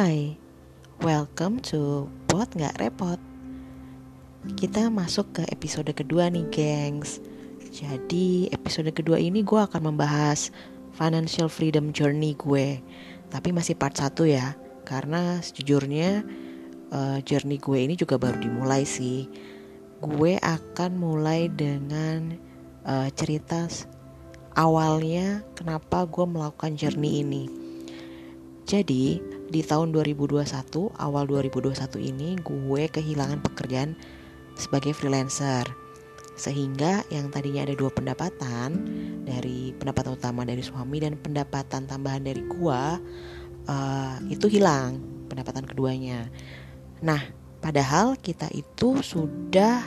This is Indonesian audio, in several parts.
Hai, welcome to Bot Nggak Repot. Kita masuk ke episode kedua nih gengs. Jadi episode kedua ini gue akan membahas Financial Freedom Journey gue. Tapi masih part 1 ya Karena sejujurnya uh, journey gue ini juga baru dimulai sih. Gue akan mulai dengan uh, cerita awalnya kenapa gue melakukan journey ini jadi di tahun 2021 awal 2021 ini gue kehilangan pekerjaan sebagai freelancer sehingga yang tadinya ada dua pendapatan dari pendapatan utama dari suami dan pendapatan tambahan dari gue uh, itu hilang pendapatan keduanya. Nah, padahal kita itu sudah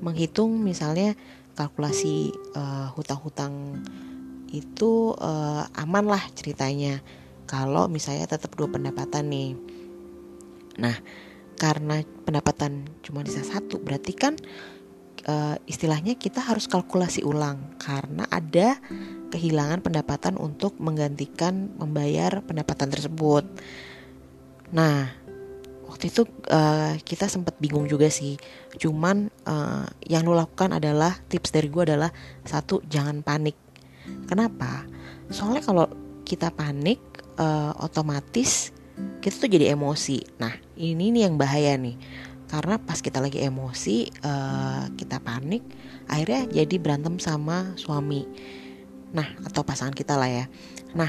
menghitung misalnya kalkulasi uh, hutang-hutang itu uh, aman lah ceritanya kalau misalnya tetap dua pendapatan nih. Nah, karena pendapatan cuma bisa satu, berarti kan e, istilahnya kita harus kalkulasi ulang karena ada kehilangan pendapatan untuk menggantikan membayar pendapatan tersebut. Nah, waktu itu uh, kita sempat bingung juga sih. Cuman uh, yang lo lakukan adalah tips dari gue adalah satu jangan panik. Kenapa? Soalnya kalau kita panik uh, otomatis kita tuh jadi emosi. Nah, ini nih yang bahaya nih. Karena pas kita lagi emosi, uh, kita panik, akhirnya jadi berantem sama suami. Nah, atau pasangan kita lah ya. Nah,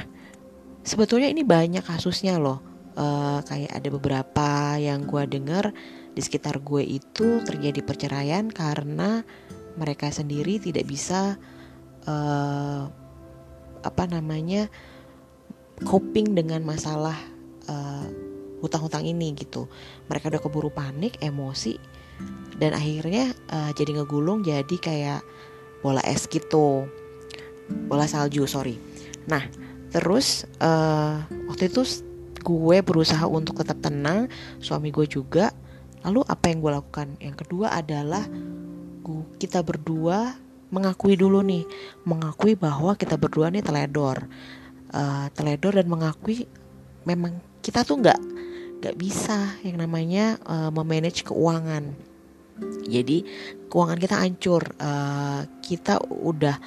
sebetulnya ini banyak kasusnya loh. Uh, kayak ada beberapa yang gue dengar di sekitar gue itu terjadi perceraian karena mereka sendiri tidak bisa uh, apa namanya coping dengan masalah uh, hutang-hutang ini gitu. Mereka udah keburu panik emosi dan akhirnya uh, jadi ngegulung jadi kayak bola es gitu. Bola salju sorry. Nah terus uh, waktu itu gue berusaha untuk tetap tenang suami gue juga. Lalu apa yang gue lakukan? Yang kedua adalah gue, kita berdua mengakui dulu nih mengakui bahwa kita berdua nih teledor uh, teledor dan mengakui memang kita tuh nggak nggak bisa yang namanya uh, memanage keuangan. Jadi keuangan kita hancur, uh, kita udah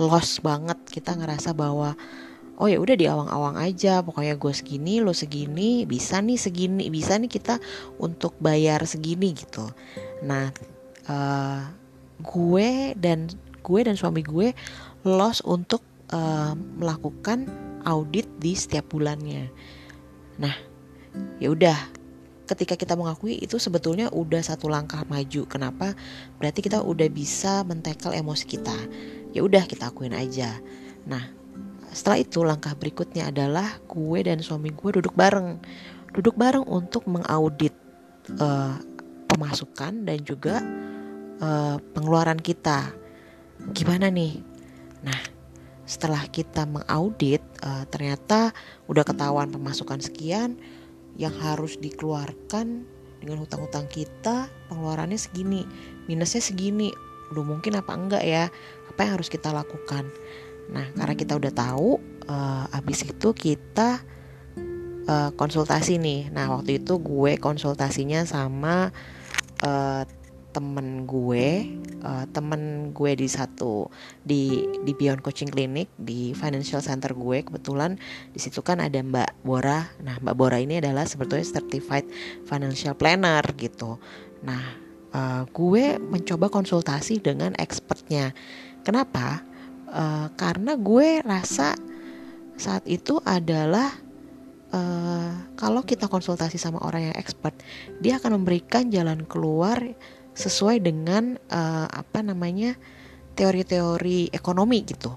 lost banget, kita ngerasa bahwa oh ya udah di awang-awang aja, pokoknya gue segini, lo segini, bisa nih segini, bisa nih kita untuk bayar segini gitu. Nah, uh, gue dan gue dan suami gue lost untuk uh, melakukan audit di setiap bulannya. Nah, ya udah ketika kita mengakui itu sebetulnya udah satu langkah maju. Kenapa? Berarti kita udah bisa mentekel emosi kita. Ya udah kita akuin aja. Nah, setelah itu langkah berikutnya adalah gue dan suami gue duduk bareng. Duduk bareng untuk mengaudit uh, pemasukan dan juga uh, pengeluaran kita. Gimana nih? Nah, setelah kita mengaudit uh, ternyata udah ketahuan pemasukan sekian yang harus dikeluarkan dengan hutang-hutang kita pengeluarannya segini minusnya segini. Udah mungkin apa enggak ya? Apa yang harus kita lakukan? Nah karena kita udah tahu uh, abis itu kita uh, konsultasi nih. Nah waktu itu gue konsultasinya sama uh, temen gue uh, temen gue di satu di di Beyond Coaching Clinic di Financial Center gue kebetulan di situ kan ada Mbak Bora. Nah Mbak Bora ini adalah sebetulnya certified financial planner gitu. Nah uh, gue mencoba konsultasi dengan expertnya. Kenapa? Uh, karena gue rasa saat itu adalah uh, kalau kita konsultasi sama orang yang expert dia akan memberikan jalan keluar sesuai dengan uh, apa namanya teori-teori ekonomi gitu.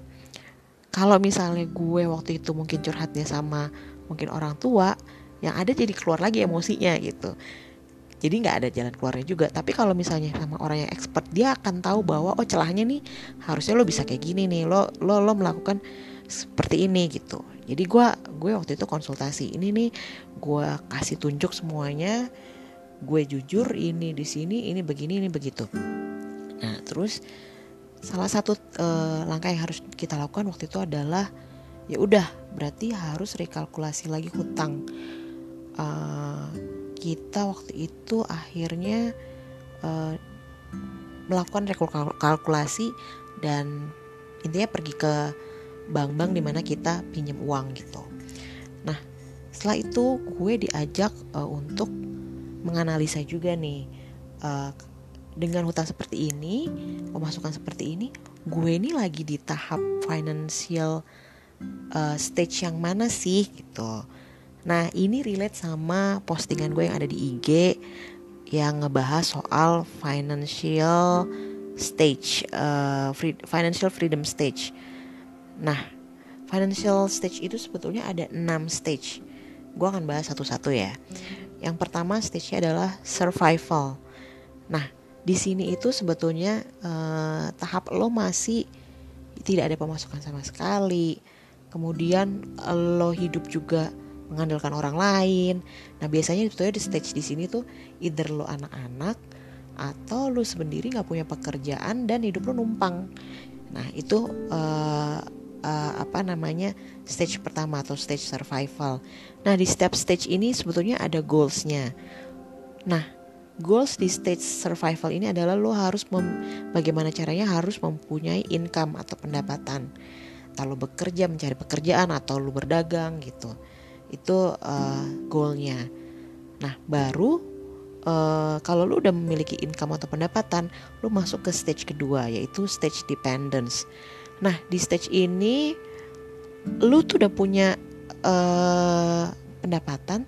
Kalau misalnya gue waktu itu mungkin curhatnya sama mungkin orang tua, yang ada jadi keluar lagi emosinya gitu. Jadi nggak ada jalan keluarnya juga. Tapi kalau misalnya sama orang yang expert, dia akan tahu bahwa oh celahnya nih harusnya lo bisa kayak gini nih, lo lo lo melakukan seperti ini gitu. Jadi gue gue waktu itu konsultasi ini nih, gue kasih tunjuk semuanya gue jujur ini di sini ini begini ini begitu nah terus salah satu uh, langkah yang harus kita lakukan waktu itu adalah ya udah berarti harus rekalkulasi lagi hutang uh, kita waktu itu akhirnya uh, melakukan rekalkulasi dan intinya pergi ke bank-bank di mana kita pinjam uang gitu. Nah setelah itu gue diajak uh, untuk menganalisa juga nih uh, dengan hutang seperti ini, pemasukan seperti ini, gue ini lagi di tahap financial uh, stage yang mana sih gitu. Nah ini relate sama postingan gue yang ada di IG yang ngebahas soal financial stage, uh, free, financial freedom stage. Nah, financial stage itu sebetulnya ada 6 stage. Gue akan bahas satu-satu ya. Yang pertama stage-nya adalah survival. Nah, di sini itu sebetulnya uh, tahap lo masih tidak ada pemasukan sama sekali. Kemudian lo hidup juga mengandalkan orang lain. Nah biasanya sebetulnya di stage di sini tuh either lo anak-anak atau lo sendiri nggak punya pekerjaan dan hidup lo numpang. Nah itu uh, uh, apa namanya stage pertama atau stage survival. Nah di step stage ini sebetulnya ada goalsnya. Nah goals di stage survival ini adalah lo harus mem- bagaimana caranya harus mempunyai income atau pendapatan. Kalau bekerja mencari pekerjaan atau lo berdagang gitu itu uh, goalnya nah baru uh, kalau lu udah memiliki income atau pendapatan lu masuk ke stage kedua yaitu stage dependence nah di stage ini lu tuh udah punya uh, pendapatan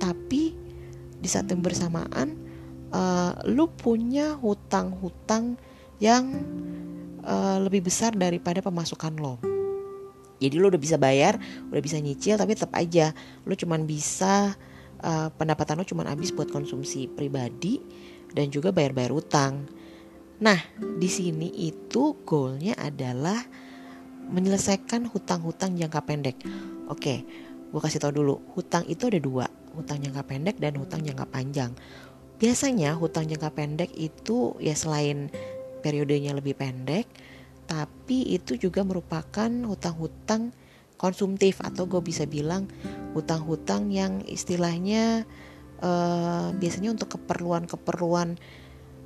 tapi di saat yang bersamaan uh, lu punya hutang-hutang yang uh, lebih besar daripada pemasukan lo. Jadi lo udah bisa bayar udah bisa nyicil tapi tetap aja lo cuman bisa uh, pendapatan lo cuman habis buat konsumsi pribadi dan juga bayar-bayar utang nah di sini itu goalnya adalah menyelesaikan hutang-hutang jangka pendek. Oke gue kasih tau dulu hutang itu ada dua hutang jangka pendek dan hutang jangka panjang. Biasanya hutang jangka pendek itu ya selain periodenya lebih pendek tapi itu juga merupakan hutang-hutang konsumtif atau gue bisa bilang hutang-hutang yang istilahnya uh, biasanya untuk keperluan-keperluan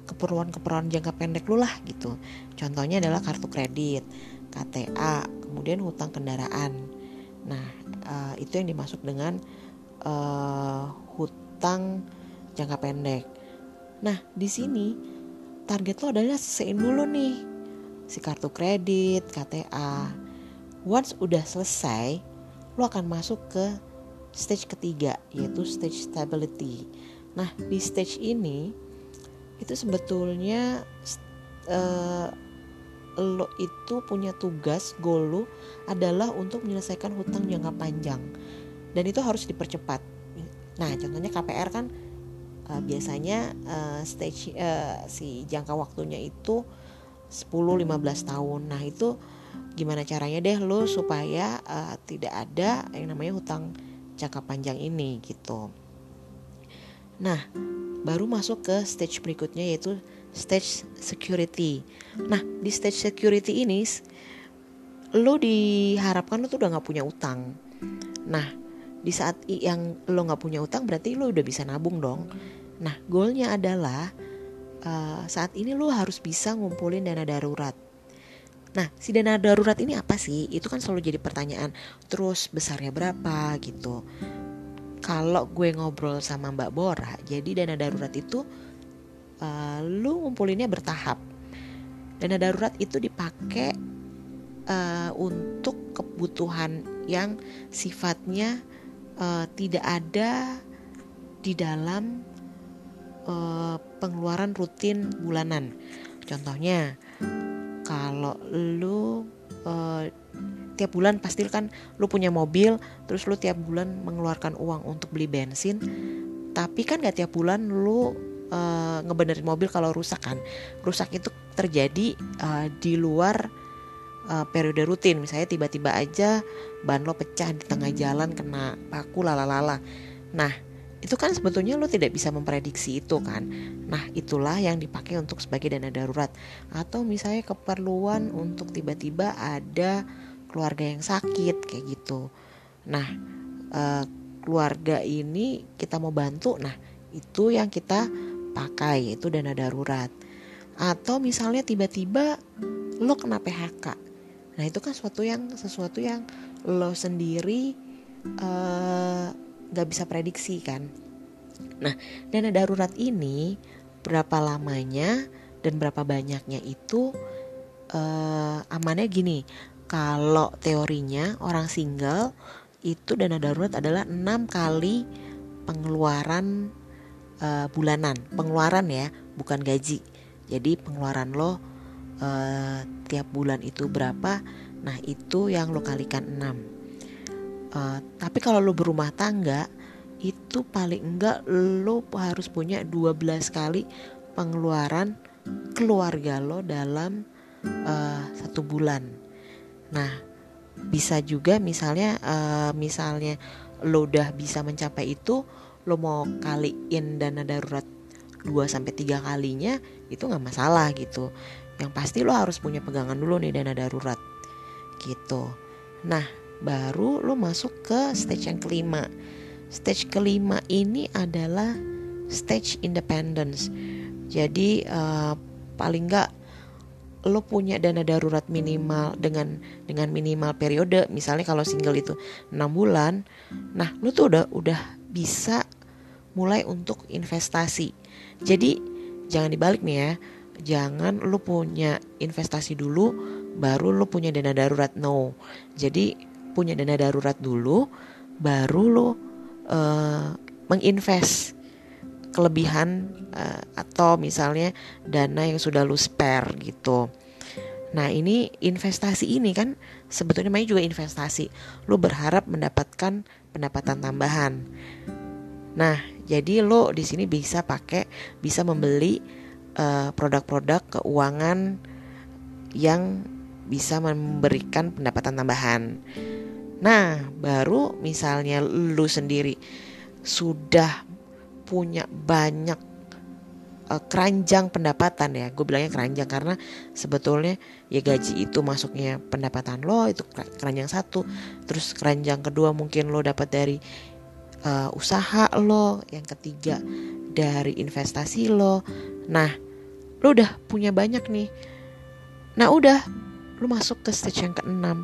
keperluan-keperluan jangka pendek lu lah gitu. Contohnya adalah kartu kredit, KTA, kemudian hutang kendaraan. Nah, uh, itu yang dimasuk dengan uh, hutang jangka pendek. Nah, di sini target lo adalah selesaiin dulu nih si kartu kredit, KTA. Once udah selesai, lo akan masuk ke stage ketiga yaitu stage stability. Nah, di stage ini itu sebetulnya uh, lo itu punya tugas goal lo adalah untuk menyelesaikan hutang jangka panjang. Dan itu harus dipercepat. Nah, contohnya KPR kan uh, biasanya uh, stage uh, si jangka waktunya itu 10-15 tahun. Nah itu gimana caranya deh lo supaya uh, tidak ada yang namanya hutang jangka panjang ini gitu. Nah baru masuk ke stage berikutnya yaitu stage security nah di stage security ini lo diharapkan lo tuh udah nggak punya utang nah di saat yang lo nggak punya utang berarti lo udah bisa nabung dong nah goalnya adalah uh, saat ini lo harus bisa ngumpulin dana darurat. Nah, si dana darurat ini apa sih? Itu kan selalu jadi pertanyaan. Terus besarnya berapa gitu. Kalau gue ngobrol sama Mbak Bora, jadi dana darurat itu uh, lu ngumpulinnya bertahap. Dana darurat itu dipakai uh, untuk kebutuhan yang sifatnya uh, tidak ada di dalam uh, pengeluaran rutin bulanan. Contohnya, kalau lu uh, tiap bulan pasti kan lu punya mobil, terus lu tiap bulan mengeluarkan uang untuk beli bensin, tapi kan gak tiap bulan lu uh, ngebenerin mobil kalau rusak kan. Rusak itu terjadi uh, di luar uh, periode rutin. Misalnya tiba-tiba aja ban lo pecah di tengah jalan kena paku lalalala. Nah, itu kan sebetulnya lo tidak bisa memprediksi itu kan. Nah itulah yang dipakai untuk sebagai dana darurat. Atau misalnya keperluan untuk tiba-tiba ada keluarga yang sakit kayak gitu. Nah uh, keluarga ini kita mau bantu nah itu yang kita pakai itu dana darurat. Atau misalnya tiba-tiba lo kena PHK nah itu kan sesuatu yang sesuatu yang lo sendiri eh, nggak bisa prediksi kan? Nah dana darurat ini berapa lamanya dan berapa banyaknya itu uh, amannya gini. Kalau teorinya orang single itu dana darurat adalah enam kali pengeluaran uh, bulanan. Pengeluaran ya bukan gaji. Jadi pengeluaran lo uh, tiap bulan itu berapa? Nah itu yang lo kalikan 6 uh, tapi kalau lo berumah tangga itu paling enggak lo harus punya 12 kali pengeluaran keluarga lo dalam uh, satu bulan nah bisa juga misalnya uh, misalnya lo udah bisa mencapai itu lo mau kaliin dana darurat 2 sampai 3 kalinya itu nggak masalah gitu. Yang pasti lo harus punya pegangan dulu nih dana darurat. Gitu. Nah, baru lo masuk ke stage yang kelima. Stage kelima ini adalah stage independence. Jadi uh, paling nggak lo punya dana darurat minimal dengan dengan minimal periode misalnya kalau single itu 6 bulan nah lo tuh udah udah bisa mulai untuk investasi jadi jangan dibalik nih ya jangan lo punya investasi dulu baru lo punya dana darurat no jadi punya dana darurat dulu baru lo uh, menginvest kelebihan uh, atau misalnya dana yang sudah lu spare gitu. Nah ini investasi ini kan sebetulnya namanya juga investasi. Lu berharap mendapatkan pendapatan tambahan. Nah jadi lo di sini bisa pakai bisa membeli eh, produk-produk keuangan yang bisa memberikan pendapatan tambahan. Nah baru misalnya lu sendiri sudah punya banyak uh, keranjang pendapatan ya. Gue bilangnya keranjang karena sebetulnya ya gaji itu masuknya pendapatan lo itu keranjang satu. Terus keranjang kedua mungkin lo dapat dari uh, usaha lo. Yang ketiga dari investasi lo. Nah lo udah punya banyak nih. Nah udah lo masuk ke stage yang keenam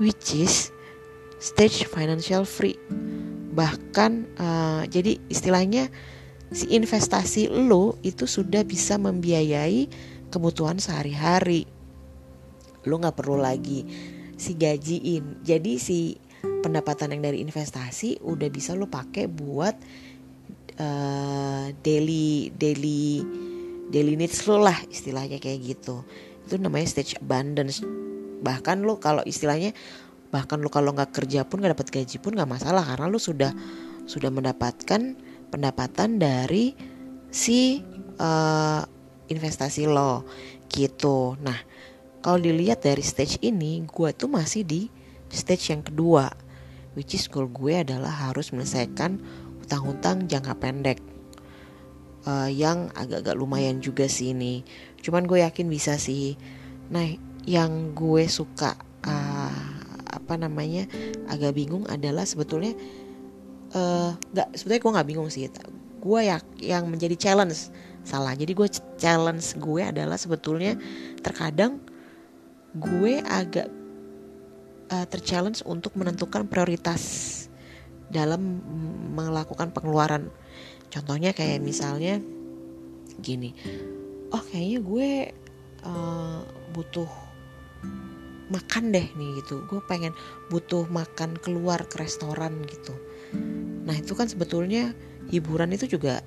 which is stage financial free. Bahkan uh, jadi istilahnya si investasi lo itu sudah bisa membiayai kebutuhan sehari-hari. Lo nggak perlu lagi si gajiin. Jadi si pendapatan yang dari investasi udah bisa lo pakai buat uh, daily daily daily needs lo lah istilahnya kayak gitu. Itu namanya stage abundance. Bahkan lo kalau istilahnya bahkan lu kalau nggak kerja pun nggak dapat gaji pun nggak masalah karena lu sudah sudah mendapatkan pendapatan dari si uh, investasi lo gitu. Nah kalau dilihat dari stage ini gue tuh masih di stage yang kedua which is goal gue adalah harus menyelesaikan hutang-hutang jangka pendek. Uh, yang agak-agak lumayan juga sih ini. Cuman gue yakin bisa sih. Nah yang gue suka uh, apa namanya agak bingung adalah sebetulnya uh, sebetulnya gue nggak bingung sih gue ya yang menjadi challenge salah. Jadi gue challenge gue adalah sebetulnya terkadang gue agak uh, terchallenge untuk menentukan prioritas dalam melakukan pengeluaran. Contohnya kayak misalnya gini oh kayaknya gue uh, butuh makan deh nih gitu. Gue pengen butuh makan keluar ke restoran gitu. Nah itu kan sebetulnya hiburan itu juga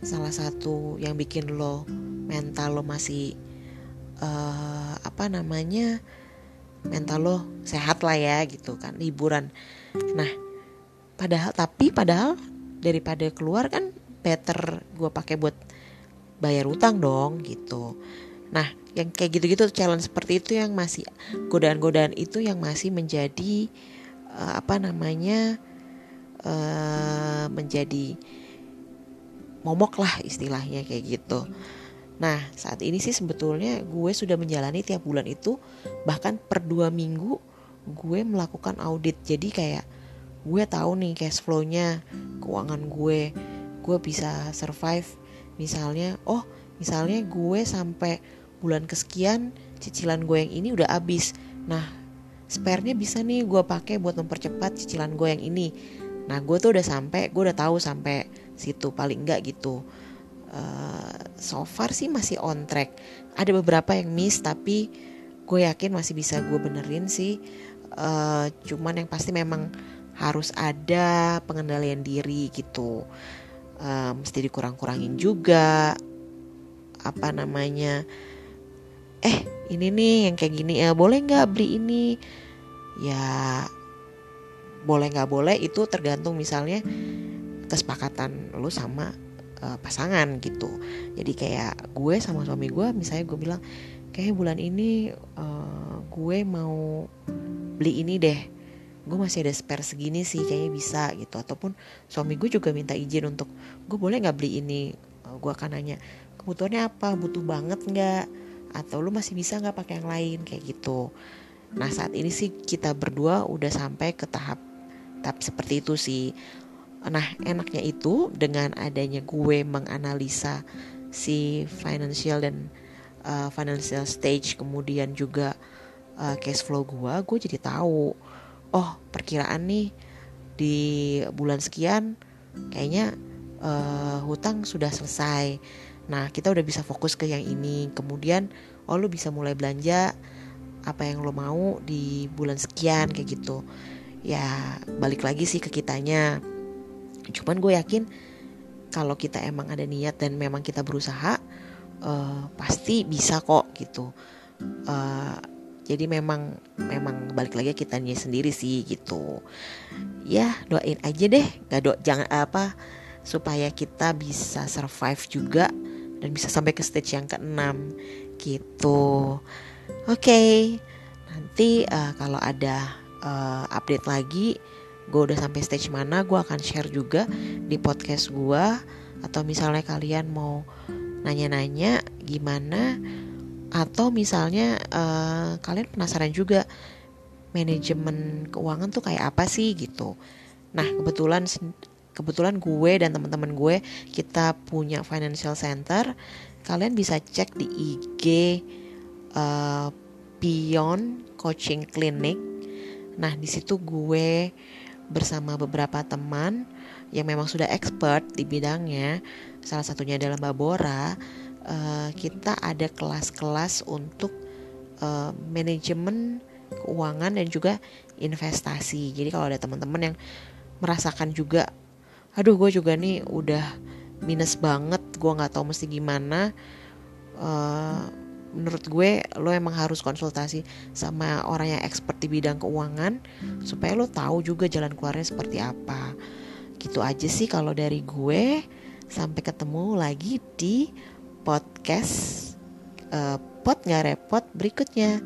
salah satu yang bikin lo mental lo masih uh, apa namanya mental lo sehat lah ya gitu kan hiburan. Nah padahal tapi padahal daripada keluar kan better gue pakai buat bayar utang dong gitu Nah, yang kayak gitu-gitu challenge seperti itu yang masih godaan-godaan itu yang masih menjadi uh, apa namanya uh, menjadi momok lah istilahnya kayak gitu. Nah, saat ini sih sebetulnya gue sudah menjalani tiap bulan itu bahkan per dua minggu gue melakukan audit. Jadi kayak gue tahu nih cash flow-nya keuangan gue gue bisa survive misalnya oh misalnya gue sampai bulan kesekian cicilan gue yang ini udah habis. Nah spare-nya bisa nih gue pakai buat mempercepat cicilan gue yang ini. Nah gue tuh udah sampai gue udah tahu sampai situ paling enggak gitu. Uh, so far sih masih on track. Ada beberapa yang miss tapi gue yakin masih bisa gue benerin sih. Uh, cuman yang pasti memang harus ada pengendalian diri gitu. Uh, mesti dikurang-kurangin juga. Apa namanya eh ini nih yang kayak gini ya boleh nggak beli ini? Ya boleh nggak boleh itu tergantung misalnya kesepakatan lu sama uh, pasangan gitu. Jadi kayak gue sama suami gue misalnya gue bilang kayak bulan ini uh, gue mau beli ini deh. Gue masih ada spare segini sih kayaknya bisa gitu. Ataupun suami gue juga minta izin untuk gue boleh nggak beli ini? Eh, gue akan nanya kebutuhannya apa? Butuh banget nggak atau lu masih bisa nggak pakai yang lain kayak gitu nah saat ini sih kita berdua udah sampai ke tahap tahap seperti itu sih nah enaknya itu dengan adanya gue menganalisa si financial dan uh, financial stage kemudian juga uh, cash flow gue gue jadi tahu oh perkiraan nih di bulan sekian kayaknya uh, hutang sudah selesai. Nah, kita udah bisa fokus ke yang ini. Kemudian, oh lu bisa mulai belanja apa yang lo mau di bulan sekian kayak gitu. Ya, balik lagi sih ke kitanya. Cuman gue yakin kalau kita emang ada niat dan memang kita berusaha, uh, pasti bisa kok gitu. Uh, jadi memang memang balik lagi kita sendiri sih gitu ya doain aja deh nggak do jangan apa supaya kita bisa survive juga dan bisa sampai ke stage yang keenam gitu oke okay. nanti uh, kalau ada uh, update lagi gue udah sampai stage mana gue akan share juga di podcast gue atau misalnya kalian mau nanya-nanya gimana atau misalnya uh, kalian penasaran juga manajemen keuangan tuh kayak apa sih gitu nah kebetulan kebetulan gue dan teman-teman gue kita punya financial center. Kalian bisa cek di IG uh, eh, Pion Coaching Clinic. Nah di situ gue bersama beberapa teman yang memang sudah expert di bidangnya. Salah satunya adalah Mbak Bora. Uh, kita ada kelas-kelas untuk uh, manajemen keuangan dan juga investasi. Jadi kalau ada teman-teman yang merasakan juga, aduh gue juga nih udah minus banget, gue nggak tahu mesti gimana. Uh, menurut gue lo emang harus konsultasi sama orang yang expert di bidang keuangan supaya lo tahu juga jalan keluarnya seperti apa. Gitu aja sih kalau dari gue. Sampai ketemu lagi di podcast uh, pot nggak repot berikutnya.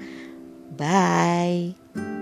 Bye.